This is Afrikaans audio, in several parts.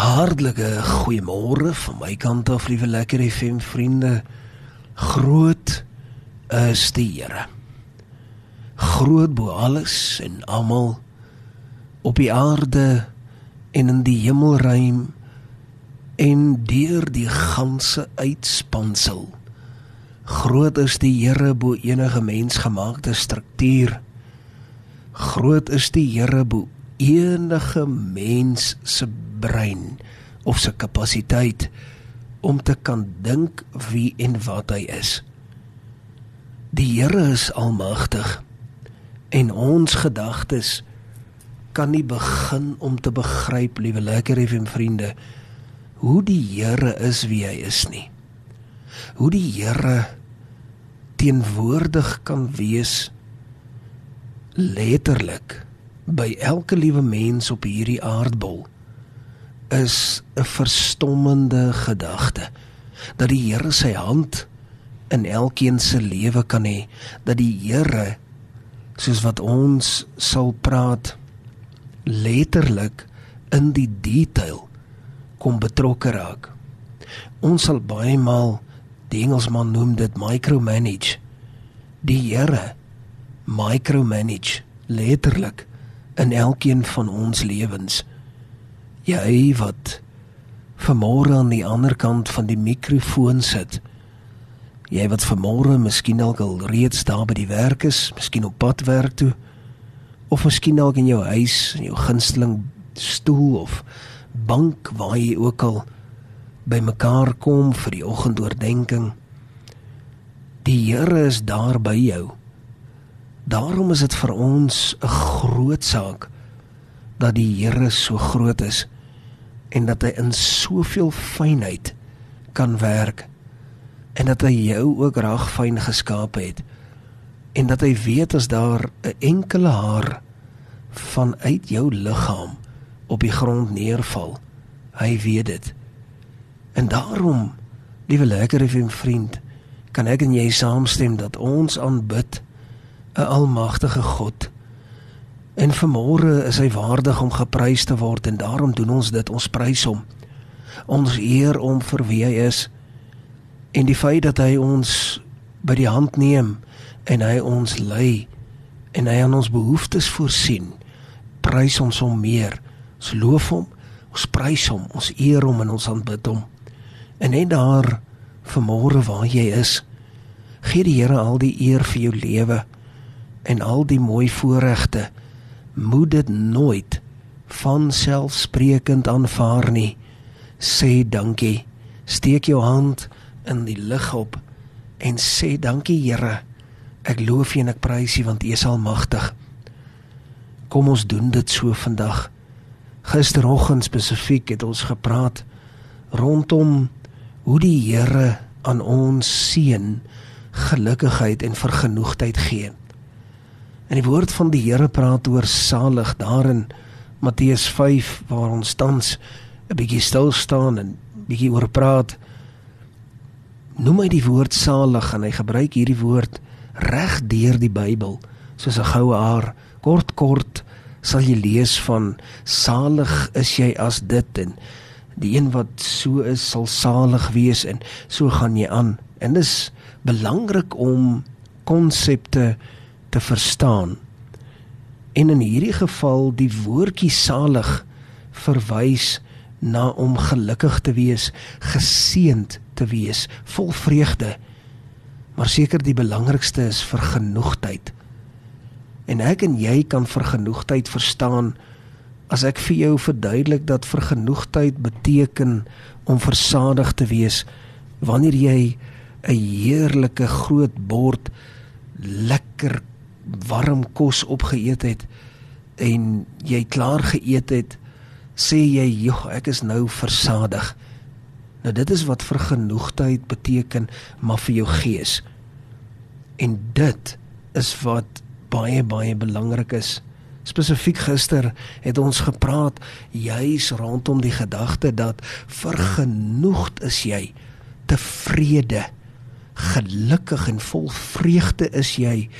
Hartlike goeiemôre van my kant af, liewe lekker FM vriende. Groot is die Here. Groot bo alles en almal op die aarde en in die hemelruim en deur die ganse uitspansel. Groot is die Here bo enige mensgemaakte struktuur. Groot is die Here bo enige mens se brein of sy kapasiteit om te kan dink wie en wat hy is. Die Here is almagtig en ons gedagtes kan nie begin om te begryp, liewe lekker FM vriende, hoe die Here is wie hy is nie. Hoe die Here teenwoordig kan wees letterlik by elke liewe mens op hierdie aardbol is 'n verstommende gedagte dat die Here sy hand in elkeen se lewe kan hê. Dat die Here soos wat ons sal praat letterlik in die detail kom betrokke raak. Ons sal baie maal die Engelsman noem dit micromanage. Die Here micromanage letterlik in elkeen van ons lewens jy wat vanmôre aan die ander kant van die mikrofoon sit. Jy wat vanmôre miskien dalk al reeds daar by die werk is, miskien op pad werk toe of miskien dalk in jou huis, in jou gunsteling stoel of bank waar jy ook al bymekaar kom vir die oggendoordenking. Die Here is daar by jou. Daarom is dit vir ons 'n groot saak dat die Here so groot is en dat hy in soveel fynheid kan werk en dat hy jou ook reg fyn geskaap het en dat hy weet as daar 'n enkele haar vanuit jou liggaam op die grond neerval hy weet dit. En daarom liewe lekker vriend kan ek en jy saamstem dat ons aanbid 'n almagtige God En vanmôre is hy waardig om geprys te word en daarom doen ons dit. Ons prys hom. Ons eer hom vir wie hy is. En die feit dat hy ons by die hand neem en hy ons lei en hy aan ons behoeftes voorsien, prys ons hom meer. Ons loof hom, ons prys hom, ons eer hom en ons aanbid hom. En net daar vanmôre waar jy is, gee die Here al die eer vir jou lewe en al die mooi voorregte moet dit nooit van selfsprekend aanvaar nie. Sê dankie. Steek jou hand in die lug op en sê dankie Here. Ek loof U en ek prys U want U is almagtig. Kom ons doen dit so vandag. Gisteroggend spesifiek het ons gepraat rondom hoe die Here aan ons seën gelukigheid en vergenoegdheid gee. En die woord van die Here praat oor salig daarin Matteus 5 waar ons tans 'n bietjie stil staan en bietjie oor praat. Noem hy die woord salig en hy gebruik hierdie woord reg deur die Bybel soos 'n goue haar kort kort sal jy lees van salig is jy as dit en die een wat so is sal salig wees en so gaan jy aan en dis belangrik om konsepte te verstaan. En in hierdie geval die woordjie salig verwys na om gelukkig te wees, geseënd te wees, vol vreugde. Maar seker die belangrikste is vergenoegdheid. En ek en jy kan vergenoegdheid verstaan as ek vir jou verduidelik dat vergenoegdheid beteken om versadig te wees wanneer jy 'n heerlike groot bord lekker warm kos opgeëet het en jy klaar geëet het, sê jy, "Jog, ek is nou versadig." Nou dit is wat vergenoegdheid beteken, maar vir jou gees. En dit is wat baie baie belangrik is. Spesifiek gister het ons gepraat juis rondom die gedagte dat vergenoegd is jy, tevrede, gelukkig en vol vreugde is jy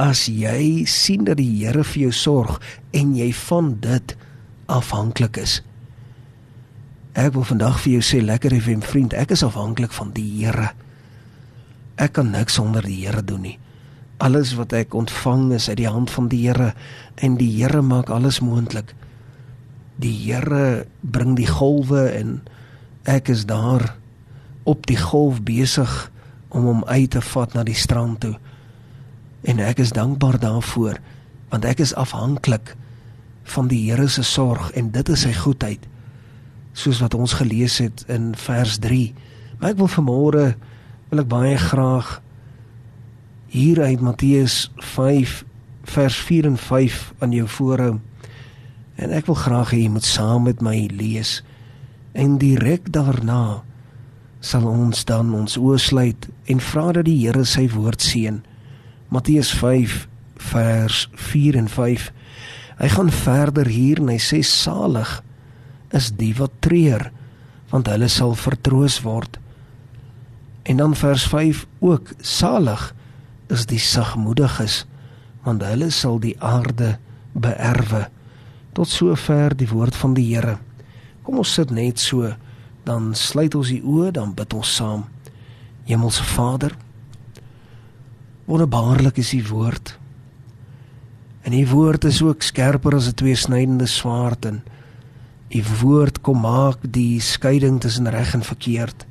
as jy sien dat die Here vir jou sorg en jy van dit afhanklik is. Ek wil vandag vir jou sê lekker FM vriend, ek is afhanklik van die Here. Ek kan niks sonder die Here doen nie. Alles wat ek ontvang is uit die hand van die Here en die Here maak alles moontlik. Die Here bring die golwe en ek is daar op die golf besig om hom uit te vat na die strand toe. En ek is dankbaar daarvoor want ek is afhanklik van die Here se sorg en dit is sy goedheid soos wat ons gelees het in vers 3. Maar ek wil vanmôre wil ek baie graag hier uit Matteus 5 vers 4 en 5 aan jou voorhou. En ek wil graag hê jy moet saam met my lees. En direk daarna sal ons dan ons oë sluit en vra dat die Here sy woord seën. Matteus 5 vers 4 en 5. Hy gaan verder hier en hy sê salig is die wat treur want hulle sal vertroos word. En dan vers 5 ook salig is die sagmoediges want hulle sal die aarde beerwe. Tot sover die woord van die Here. Kom ons sit net so dan sluit ons die oë dan bid ons saam. Hemelse Vader, wonderbaarlik is u woord. En u woord is ook skerper as 'n tweesnydende swaard en u woord kom maak die skeiding tussen reg en verkeerd.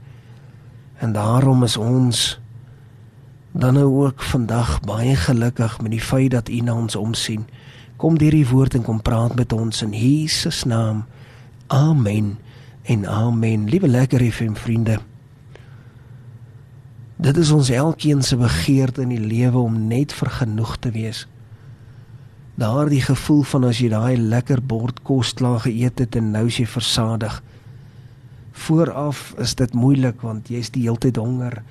En daarom is ons dan nou ook vandag baie gelukkig met die feit dat u na ons omsien. Kom deur die woord en kom praat met ons in Jesus naam. Amen. En amen. Liewe lekker FM vriende. Dit is ons elkeen se begeerte in die lewe om net vergenoeg te wees daardie gevoel van as jy daai lekker bord kos klaar geëet het en nou is jy versadig. Vooraf is dit moeilik want jy's die hele tyd honger.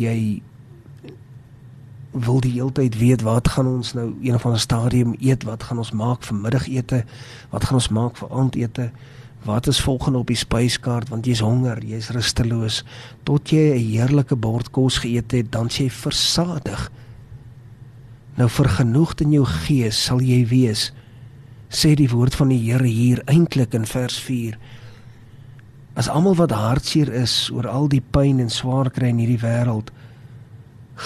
Jy wil die hele tyd weet wat gaan ons nou een van 'n stadium eet? Wat gaan ons maak vir middagete? Wat gaan ons maak vir aandete? Wat is volgende op die spyskaart? Want jy's honger, jy's rusteloos. Tot jy 'n heerlike bord kos geëet het, dan jy versadig. Nou vergenoegd in jou gees sal jy wees sê die woord van die Here hier eintlik in vers 4 As almal wat hartseer is oor al die pyn en swaar kry in hierdie wêreld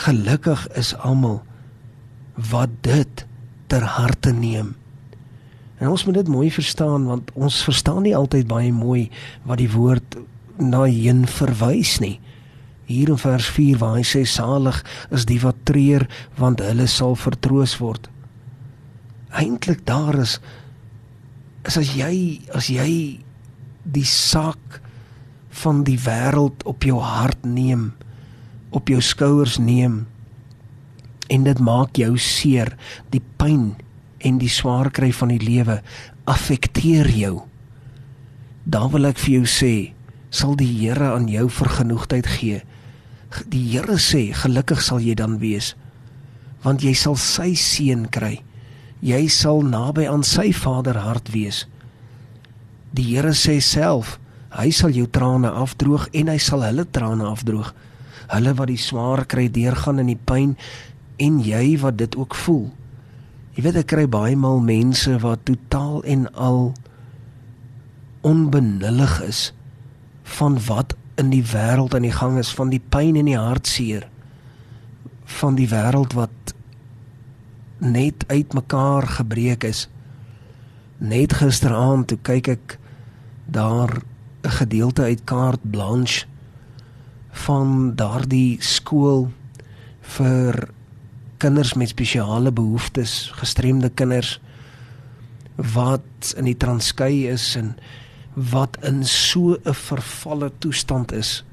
gelukkig is almal wat dit ter harte neem En ons moet dit mooi verstaan want ons verstaan nie altyd baie mooi wat die woord na heen verwys nie hier in vers 4 waar hy sê salig is die wat treur want hulle sal vertroos word. Eintlik daar is is as jy as jy die sak van die wêreld op jou hart neem, op jou skouers neem en dit maak jou seer, die pyn en die swaar kry van die lewe affekteer jou. Dan wil ek vir jou sê, sal die Here aan jou vergenoegdheid gee. Die Here sê gelukkig sal jy dan wees want jy sal sy seën kry. Jy sal naby aan sy Vader hart wees. Die Here sê self hy sal jou trane afdroog en hy sal hulle trane afdroog. Hulle wat die swaar kry deurgaan in die pyn en jy wat dit ook voel jy weet ek kry baie maal mense wat totaal en al onbenullig is van wat in die wêreld aan die gang is van die pyn en die hartseer van die wêreld wat net uitmekaar gebreek is. Net gisteraand toe kyk ek daar 'n gedeelte uit kaart blanche van daardie skool vir kinders met spesiale behoeftes gestremde kinders wat in die Transkei is en wat in so 'n vervalle toestand is.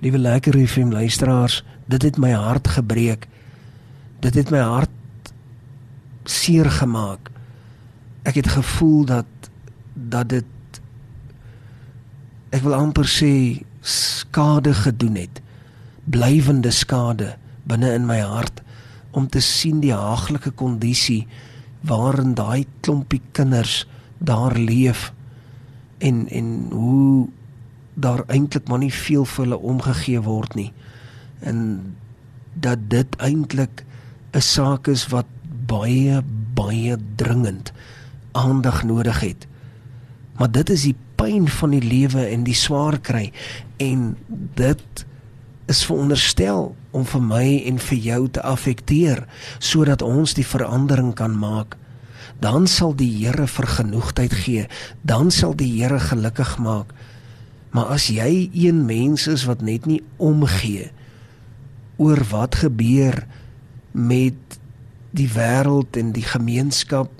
Liewe lekker FM luisteraars, dit het my hart gebreek. Dit het my hart seer gemaak. Ek het gevoel dat dat dit ek wil amper sê skade gedoen het. Blywende skade binne in my hart om te sien die haaglike kondisie waarin daai klompie kinders daar leef en en hoe daar eintlik maar nie veel vir hulle omgegee word nie. En dat dit eintlik 'n saak is wat baie baie dringend aandag nodig het. Maar dit is die pyn van die lewe en die swaar kry en dit is veronderstel om vir my en vir jou te affekteer sodat ons die verandering kan maak. Dan sal die Here vergenoegdheid gee dan sal die Here gelukkig maak. Maar as jy een mens is wat net nie omgee oor wat gebeur met die wêreld en die gemeenskap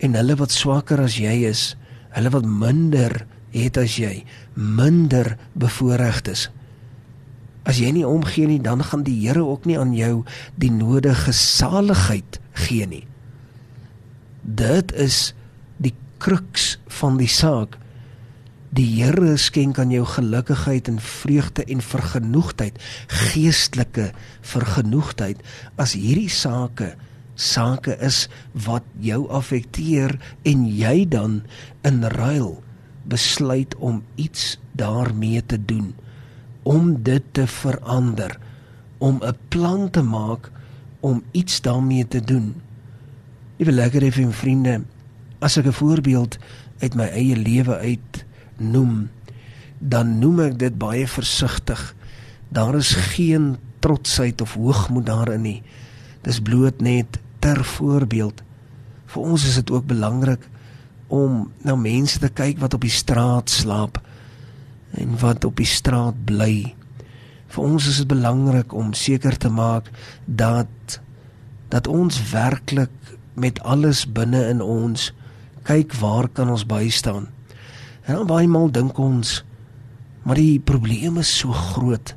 en hulle wat swakker as jy is hulle wat minder het as jy minder bevoordeeld is As jy nie omgee nie, dan gaan die Here ook nie aan jou die nodige saligheid gee nie. Dit is die kruks van die saak. Die Here skenk aan jou gelukigheid en vreugde en vergenoegdheid, geestelike vergenoegdheid as hierdie sake sake is wat jou affekteer en jy dan in ruil besluit om iets daarmee te doen om dit te verander, om 'n plan te maak om iets daarmee te doen. Liewe lekker effe vriende, as ek 'n voorbeeld uit my eie lewe uit noem, dan noem ek dit baie versigtig. Daar is geen trotsheid of hoogmoed daarin nie. Dis bloot net ter voorbeeld. Vir ons is dit ook belangrik om na mense te kyk wat op die straat slaap en wat op die straat bly. Vir ons is dit belangrik om seker te maak dat dat ons werklik met alles binne in ons kyk waar kan ons bystaan. En dan baie maal dink ons maar die probleem is so groot.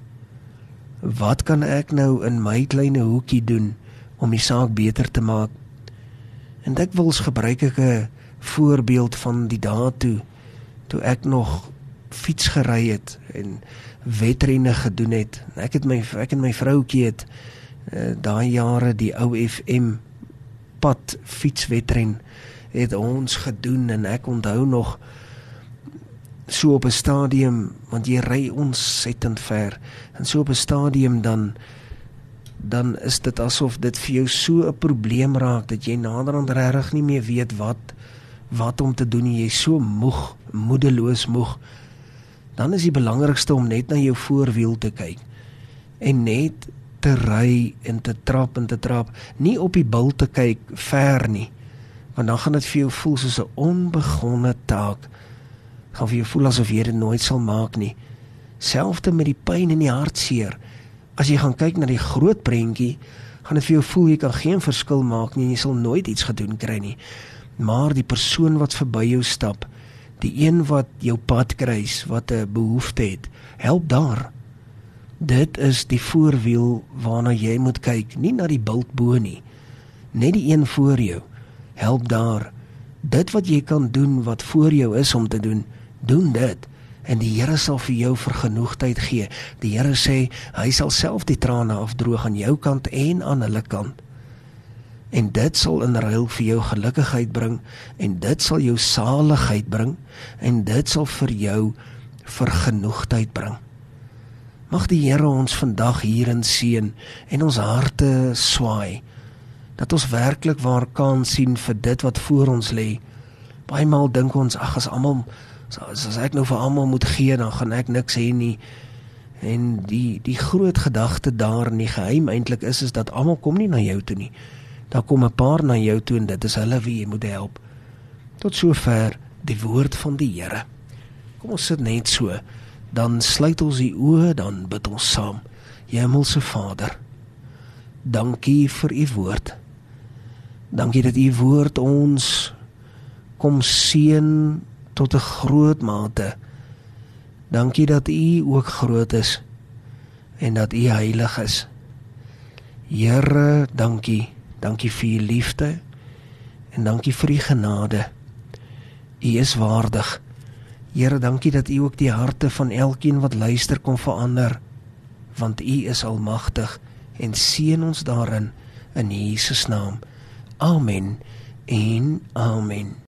Wat kan ek nou in my klein hoekie doen om die saak beter te maak? En dit wils gebruik ek 'n voorbeeld van die dae toe toe ek nog fiets gery het en wedrenne gedoen het. Ek het my ek en my vroutjie het uh, daai jare die ou FM pad fietswedren het ons gedoen en ek onthou nog so op 'n stadium want jy ry ontsettend ver en so op 'n stadium dan dan is dit asof dit vir jou so 'n probleem raak dat jy naderhand regtig nie meer weet wat wat om te doen jy is so moeg moedeloos moeg dan is die belangrikste om net na jou voorwiel te kyk en net te ry en te trap en te trap, nie op die bil te kyk ver nie. Want dan gaan dit vir jou voel soos 'n onbegonne taak. Gaan vir jou voel asof jy dit nooit sal maak nie. Selfs met die pyn in die hartseer. As jy gaan kyk na die groot prentjie, gaan dit vir jou voel jy kan geen verskil maak nie en jy sal nooit iets gedoen kry nie. Maar die persoon wat verby jou stap, die een wat jou pad kruis, wat 'n behoefte het, help daar. Dit is die voorwiel waarna jy moet kyk, nie na die bult bo nie. Net die een voor jou. Help daar. Dit wat jy kan doen wat voor jou is om te doen, doen dit en die Here sal vir jou vergenoegdheid gee. Die Here sê hy sal self die trane afdroog aan jou kant en aan hulle kant en dit sal in ruil vir jou gelukigheid bring en dit sal jou saligheid bring en dit sal vir jou vergenoegdheid bring. Mag die Here ons vandag hierin seën en ons harte swaai dat ons werklik waar kan sien vir dit wat voor ons lê. Baie maal dink ons ag as almal as, as ek nou vir almal moet gee dan gaan ek niks hê nie. En die die groot gedagte daar in die geheim eintlik is is dat almal kom nie na jou toe nie dan kom 'n paar na jou toe en dit is hulle wie jy moet help. Tot sover die woord van die Here. Kom ons sit net so, dan sluit ons die oë, dan bid ons saam. Hemelse Vader, dankie vir u woord. Dankie dat u woord ons kom seën tot 'n groot mate. Dankie dat u ook groot is en dat u heilig is. Here, dankie Dankie vir u liefde en dankie vir u genade. U is waardig. Here, dankie dat u ook die harte van elkeen wat luister kom verander, want u is almagtig en seën ons daarin in Jesus naam. Amen. En amen.